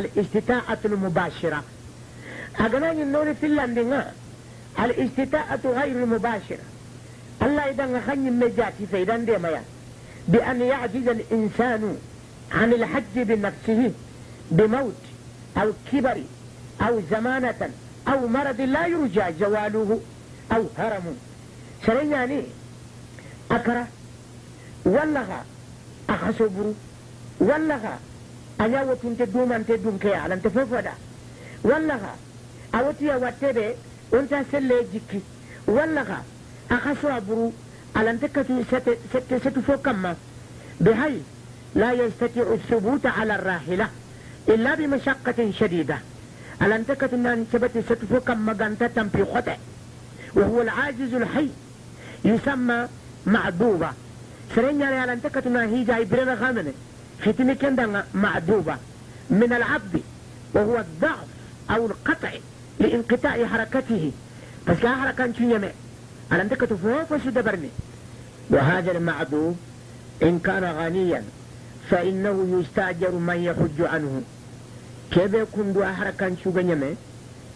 الاستطاعة المباشرة. أغناني النور في اللندنة الاستطاعة غير المباشرة. الله إذا خني مجاتي فإذا دي ميا بأن يعجز الإنسان عن الحج بنفسه بموت أو كبر أو زمانة أو مرض لا يرجى زواله أو هرم. سريني أكره والله أخسبرو والله أنا وتنت دوم أنت دوم كي على أنت فوفدا والله أوتي واتبه أنت سلة جكي والله أخسبرو على أنت كتو ست ست ست فوكما بهاي لا يستطيع الثبوت على الراحلة إلا بمشقة شديدة. على أن تكتو أن ثبت ست فوكما غانتا تنبي خطأ وهو العاجز الحي يسمى معدوبة سرين يعني على أن تكتنا هي ختمي كندنا معدوبة. من العبد وهو الضعف أو القطع لانقطاع حركته. بس لا حركة على أن تكتو فوق دبرني؟ وهذا المعدوب إن كان غنيا فإنه يستأجر من يحج عنه. كيف يكون دو حركة شنيمة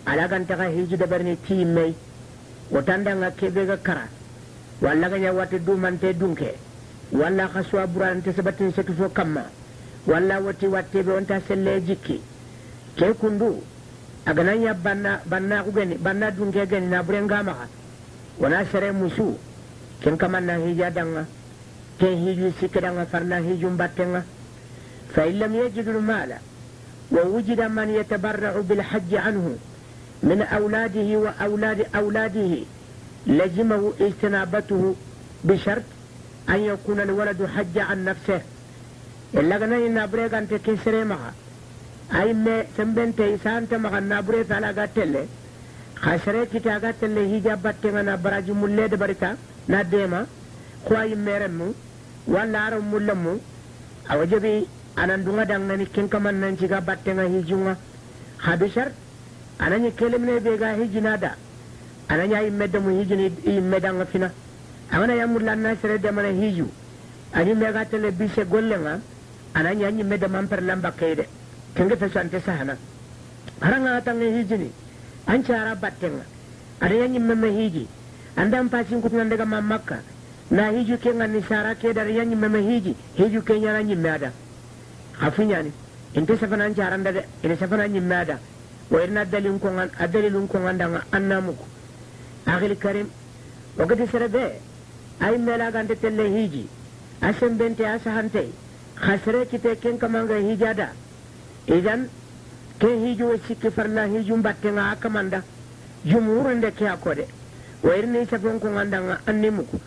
على تكتو هيجي دبرني تيمي. وتندنا كيف يكرا walla ga ñawate dumante dunke ولا خسوا بران تسبتن شكفو كما ولا وتي واتي بون تسلي جيكي كي كندو أغنان يا بنا بنا أغني بنا دونك أغني نابرين غاما ونا سري موسو كن كما نهيجا دانا كن هيجو سكرانا فرنا هيجو مباتنا فإن لم يجد المال ووجد من يتبرع بالحج عنه من أولاده وأولاد أولاده لزمه اجتنابته بشرط أن يكون الولد حج عن نفسه. إلا كان نابريك أنت كسري مغا أي ما سنبنت إسانت مغا نابريك على قتل خسري كتا قتل هجا باتنا نابراج مولي دبرتا ناديما. خواي ميرمو ولا عرم مولمو. أو جبي أنا kaman nan ciga battenga hijunga ha bishar anani kelemne bega hijinada ananya imme da mu hijini imme da ngafina amana ya mulla na sere da mana hiju ani me ga tele bise gollenga ananya nyi me da man per lamba kaide kenge ta sante sahana haranga ta ngi hijini an cara battenga ada yanyi me me hiji andan pasin kutuna daga man makka na hiju ke ngani sara ke dar yanyi me me hiji hiju ke nyana nyi me ada hafinya ni inte safana an cara ndade ina safana nyi me ada wa irna dalin ko ngan adalilun ko ngandanga annamuko أخي الكريم وقد سربي أي ملا كانت تلي هيجي أسم بنتي أسهنتي خسرة كتة كن كمان هيجا دا إذن كن هيجو وسيكي فرلا هيجو مبتنا أكماندا جمهور عندك يا كودي وإرني سفن كون عندنا أنيمكو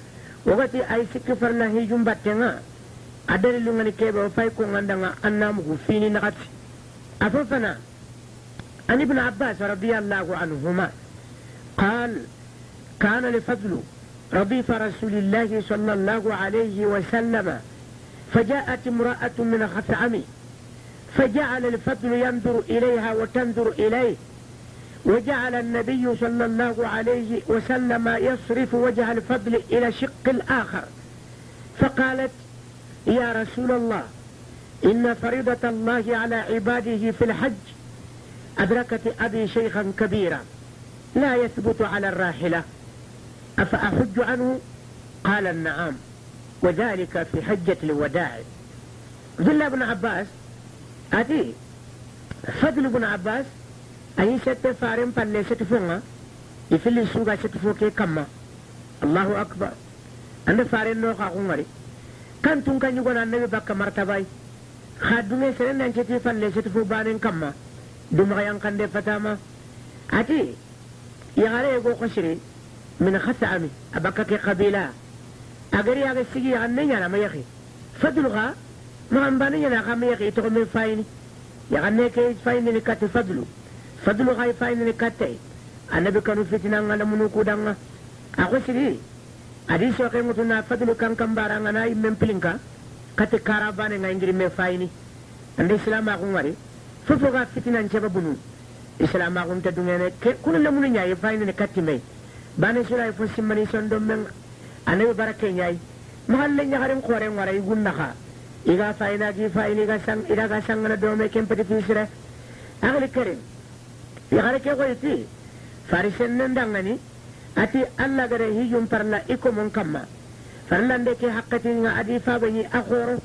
وقتي أي سيكي فرلا هيجو مبتنا أدري لغني كيبا وفاي كون عندنا أنامكو فيني نغتي أففنا عن ابن عباس رضي الله عنهما قال كان لفضل رضيف رسول الله صلى الله عليه وسلم فجاءت امرأة من خثعم فجعل الفضل ينظر إليها وتنظر إليه وجعل النبي صلى الله عليه وسلم يصرف وجه الفضل إلى شق الآخر. فقالت يا رسول الله إن فريضة الله على عباده في الحج أدركت أبي شيخا كبيرا لا يثبت على الراحلة. أفأحج عنه؟ قال النعم وذلك في حجة الوداع. عبد الله بن عباس أتي فضل بن عباس أي ست فارم فلي ست فونا يفلي سوغا ست فوكي كما. الله أكبر. أنا فارم نوخا غمري. كان تنكا يقول النبي بك مرتباي. خادمي سنن أنشتي فلي ست فو بانين كما. دمغا ينقن دي فتاما أتي يغالي يقول خشري من خسعمي أبكك قبيلة. أجري هذا السجي عني أنا ما يخي. فضلها ما أنباني أنا كم يخي. تقوم فايني. يغني كي فايني لكات فضلو فضلو غاي فايني لكاتي أنا بكانوا فتنا على منوكو دانا أخو سري أدي سوكي متنا فضلو كان كم باران أنا يمن بلنكا كات كارابان غاينجري من فايني. عند الإسلام أخو مري ففوغا فتنا نشبه بنو. إسلام أخو متدوني كل لمن يا فايني كاتي مي. Bane sura fo simmani son do men anabi barake nyai mahalle nyagarin kore ngara igunna kha iga faina gi faini ga sang ida ga sang na do me kem peti fisire agli karim yagare ke goyti farisen nan dangani ati alla gare hijum parla iko mon kamma farlande ke hakkati nga adi fabani akhoro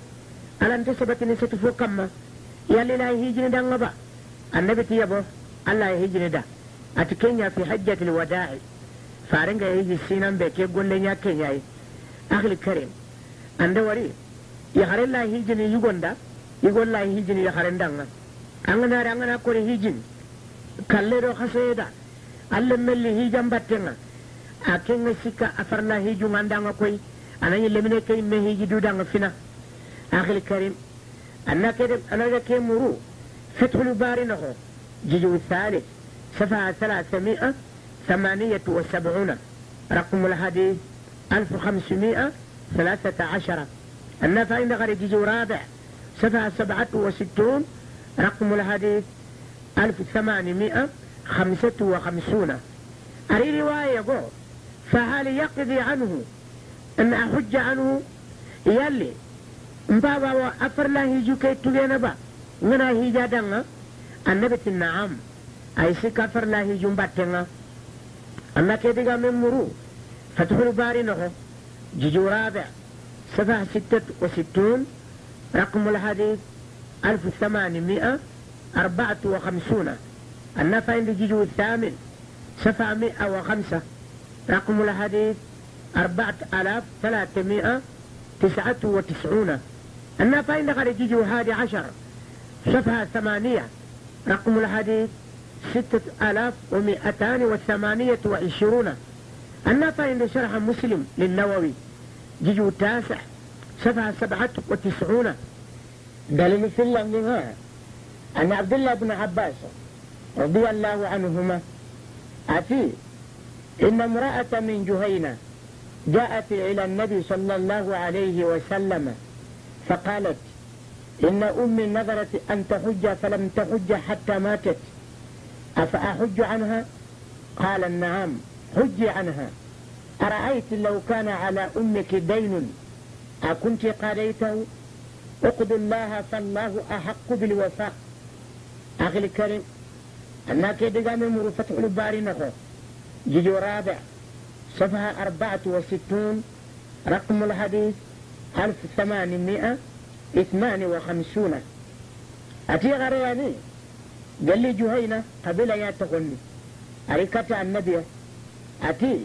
alante sabatini setu fo kamma yalli la hijini danga ba annabi tiyabo alla hijini da ati kenya fi hajjatil wada'i farenga ya hiji sinan be ke golle nya kenya yi agli karim anda wari yagare la hijini yugonda yugolla hijini yagare danga angana angana kore hijini kalle do khaseda alle melli hijam battenga akenga sikka afarla hiju ngandanga koy anani lemine kay me hiji dudanga fina akhil karim anna kede anaka ke muru فتح الباري نهو جزء الثالث صفحة ثلاثمائة ثمانية وسبعون. رقم الحديث ألف وخمسمائة ثلاثة عشر. النفع غير جزء رابع صفحة سبعة وستون. رقم الحديث ألف ثمانمائة خمسة وخمسون. أري رواية يقول فهل يقضي عنه أن أحج عنه؟ يلي مبابا وأفر لا هيجو كي تغينا با. ngana hija danga annabi na'am ay si kafar la hijum ke diga men muru fathul bari no جيجو رابع صفحة ستة وستون. رقم الحديث ألف ثمانمائة أربعة وخمسون. النفع عند جيجو الثامن. صفحة مئة وخمسة. رقم الحديث أربعة آلاف ثلاثمائة تسعة وتسعون. النفع عند جيجو هادي عشر. صفحة ثمانية. رقم الحديث ستة آلاف ومئتان وثمانية وعشرون. النفع عند شرح مسلم للنووي جيجو التاسع صفحة سبعة وتسعون. دليل في الله أن عبد الله بن عباس رضي الله عنهما أتي إن امرأة من جهينة جاءت إلى النبي صلى الله عليه وسلم فقالت إن أمي نظرت أن تحج فلم تحج حتى ماتت. أفأحج عنها؟ قال نعم حجي عنها. أرأيت لو كان على أمك دين؟ أكنت قضيته اقض الله فالله أحق بالوفاء. أخي الكريم أنا كده من مرفة الباري نخو جيجو رابع صفحة أربعة وستون رقم الحديث ألف ثمانمائة اثنان وخمسون. أتي غرياني قال لي جهينة قبل يا تغني أريكة النبي أتي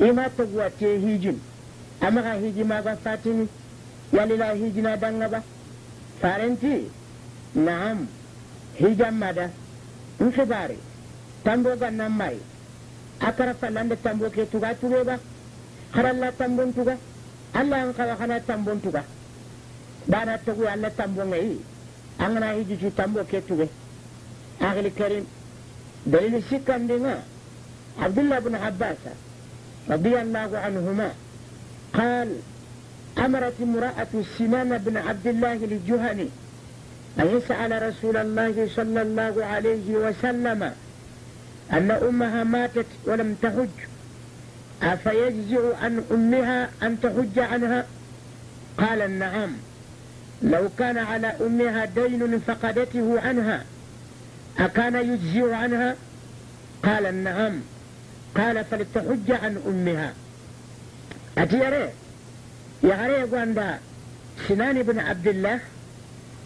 إما تقوى هيجن أما هيجي ما غفاتني يلي لا هيجنا دنغبا فارنتي نعم khibari tambo ga nan mai akara falande tambo ke tuga tuge ba haralla tambon tuga Allah an kawa kana tambon tuga bana tugu Allah tambon ngai an tuge akhli karim dalil sikkan dinga Abdullah bin Abbas رضي الله عنهما قال أمرت امرأة سنان بن عبد الله الجهني أن يسأل رسول الله صلى الله عليه وسلم أن أمها ماتت ولم تحج؟ أفيجزع عن أمها أن تحج عنها؟ قال نعم. لو كان على أمها دين فقدته عنها. أكان يجزع عنها قال نعم قال فلتحج عن أمها أتيري يا غريب سنان بن عبد الله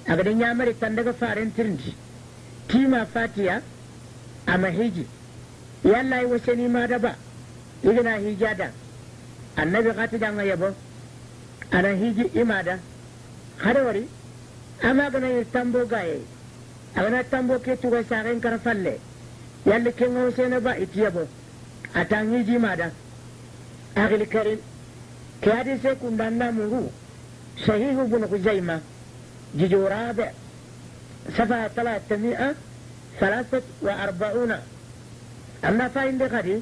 agada ñamari tan daga faren tirndi tima fatiya ama hiji yalla yi wasani ma da ba igana hijada annabi khati danga yabo ana hiji imada hada wari agana tambo ke tuga saren kar falle yalla ke ngo sene ba iti yabo atan hiji mada akhil karim ke hadise kundanna muru sahihu جزء رابع صفحة ثلاثمائة ثلاثة وأربعون أما فإن غدي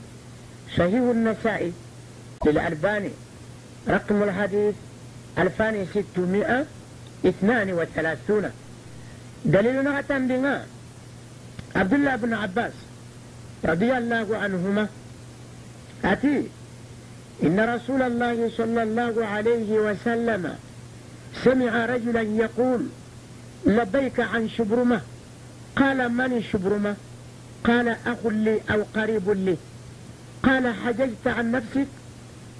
صحيح النسائي للألباني رقم الحديث ألفان ستمائة اثنان وثلاثون دليلنا بنا عبد الله بن عباس رضي الله عنهما أتي إن رسول الله صلى الله عليه وسلم سمع رجلا يقول لبيك عن شبرمة. قال من شبرمة؟ قال أخ لي أو قريب لي. قال حججت عن نفسك؟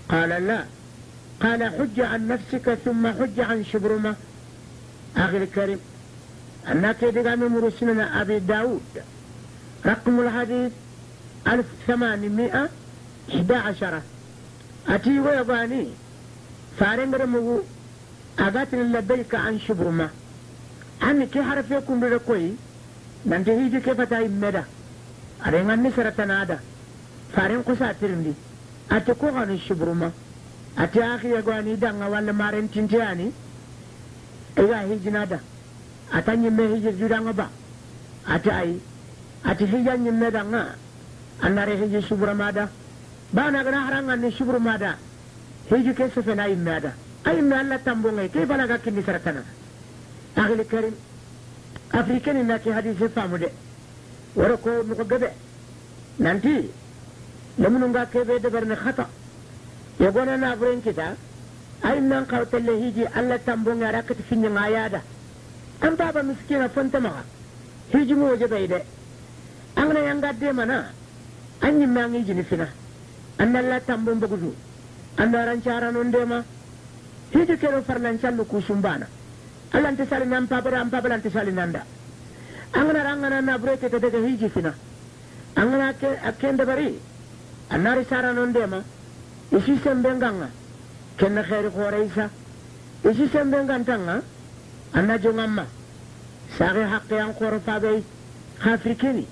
قال لا. قال حج عن نفسك ثم حج عن شبرمة. أخي الكريم أنك يدقى من مرسلنا أبي داود رقم الحديث 1811 أتي ويضاني فارنجر مغو أغاتن لبيك عن شبرمة عني كي حرف يكون لكوي nanti hiji ke fata immeda arengan ni saratanada faren kusa tirindi ate ko gani shubruma ate akhi ya gwani danga walla maren tintiani iga hiji nada atanyi me hiji judanga ba ate ai ate hija nyimme danga annare hiji shubruma da bana gana haranga ni shubruma da hiji ke sefena immeda ay imme alla tambonga ke balaga kindi saratana akhi karim africain na ke hadisi famu de wara ko nuko gabe nanti lamunu nga kebe de barne khata ya gona na buren kita ay nan kawtalle hiji alla tambo nga rakat finya ngayada an baba miskina fanta ma hiji mo je bayde an na yanga de mana an yi mangi jini fina an alla tambo mbugudu an na rancara non de ma hiji kero farlan callu kusumbana alante sali nan pabara an pabara ante sali nanda angana rangana na breke te daga hiji fina angana ke akende bari annari sara non dema isi sembe nganga kenna khairi khore isa isi sembe ngantanga anna jongamma sare haqqi an khoro fabe khafrikini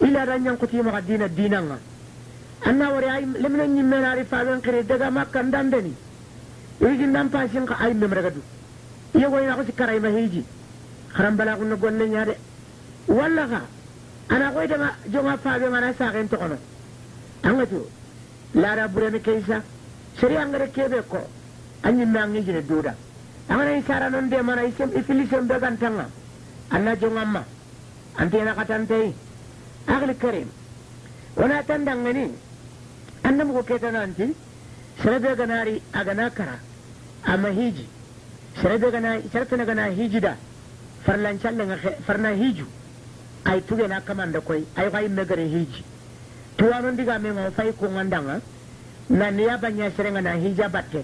ila ranyan kuti ma dina dinanga anna wari ay lemna nyimmena ri fabe ngire daga makka ndandeni igi nan pasin ka ay memragadu iyo goyna ko sikara ma hiji haram bala ko golle nyaade walla ka ana koy dama jonga faabe mana saken to kono angatu lara burene keisa seri angana isara non de mana isem ifilisem be gantanga anna jonga ma antena katantei agli karim wana tandangani annam ko ketananti serebe ganari agana kara ama hiji serebe gana sartana gana hijida farlan challe farna hiju ay tuge na kamanda koy ay fay megare hiji tuwano ndiga me mo fay ko ngandanga na niya banya serenga na hija batte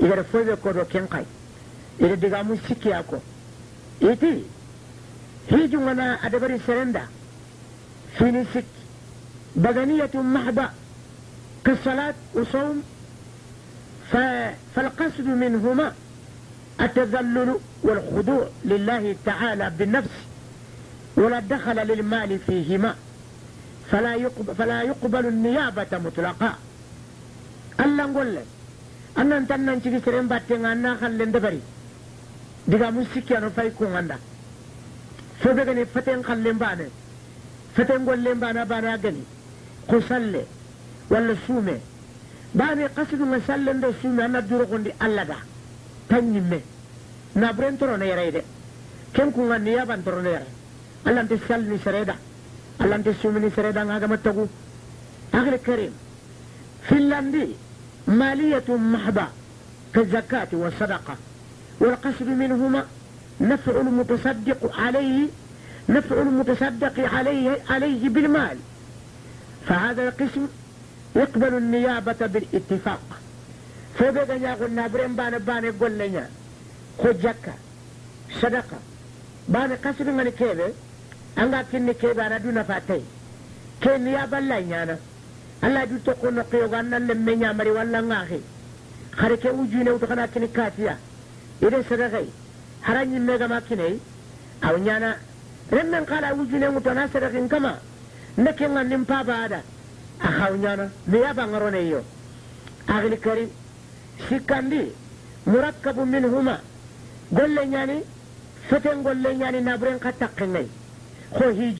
igara fobe ko do ken kai ida diga mu sikki ako iti hiju ngana adabari serenda. Fini sik. بدنية محضة كالصلاة وصوم فالقصد منهما التذلل والخضوع لله تعالى بالنفس ولا دخل للمال فيهما فلا يقبل, فلا يقبل النيابة مطلقا ألا نقول لك أن أنت أن تجي سرين باتين أنا خلين دبري diga mun sikki ano fay ko nganda fo be gani faten khallen bane faten golle bana bana gani ko salle walla sume bane qasidu nga salle ndo sume ana duro gondi alla da tanyimme na bren toro ne yare de ken ku ngani ya ban toro ne yare alla nte sal ni sereda alla nte sume ni sereda nga gama tagu akhir karim finlandi maliyatu mahba كالزكاة والصدقة والقصد منهما نفع المتصدق عليه نفع المتصدق عليه عليه بالمال. فهذا القسم يقبل النيابة بالاتفاق. فبقى يقول نابرين بان بان يقول لنا زكاة صدقة. بان قصد من كيبه أنغا كني كيبه أنا دون فاتي كي نيابة لا يانا. الله دو تقول نقيو غانا لمن يامري ولا ناخي خاركي وجيني وتخنا كني كاتيا haranyi mega makine aw nyana remmen kala wujune muto na sadakin kama nake ngannin paba ada a haw nyana me ya bangarone yo agli karim sikandi murakkabu minhuma golle nyani feten golle nyani nabren katakkengai ko hiji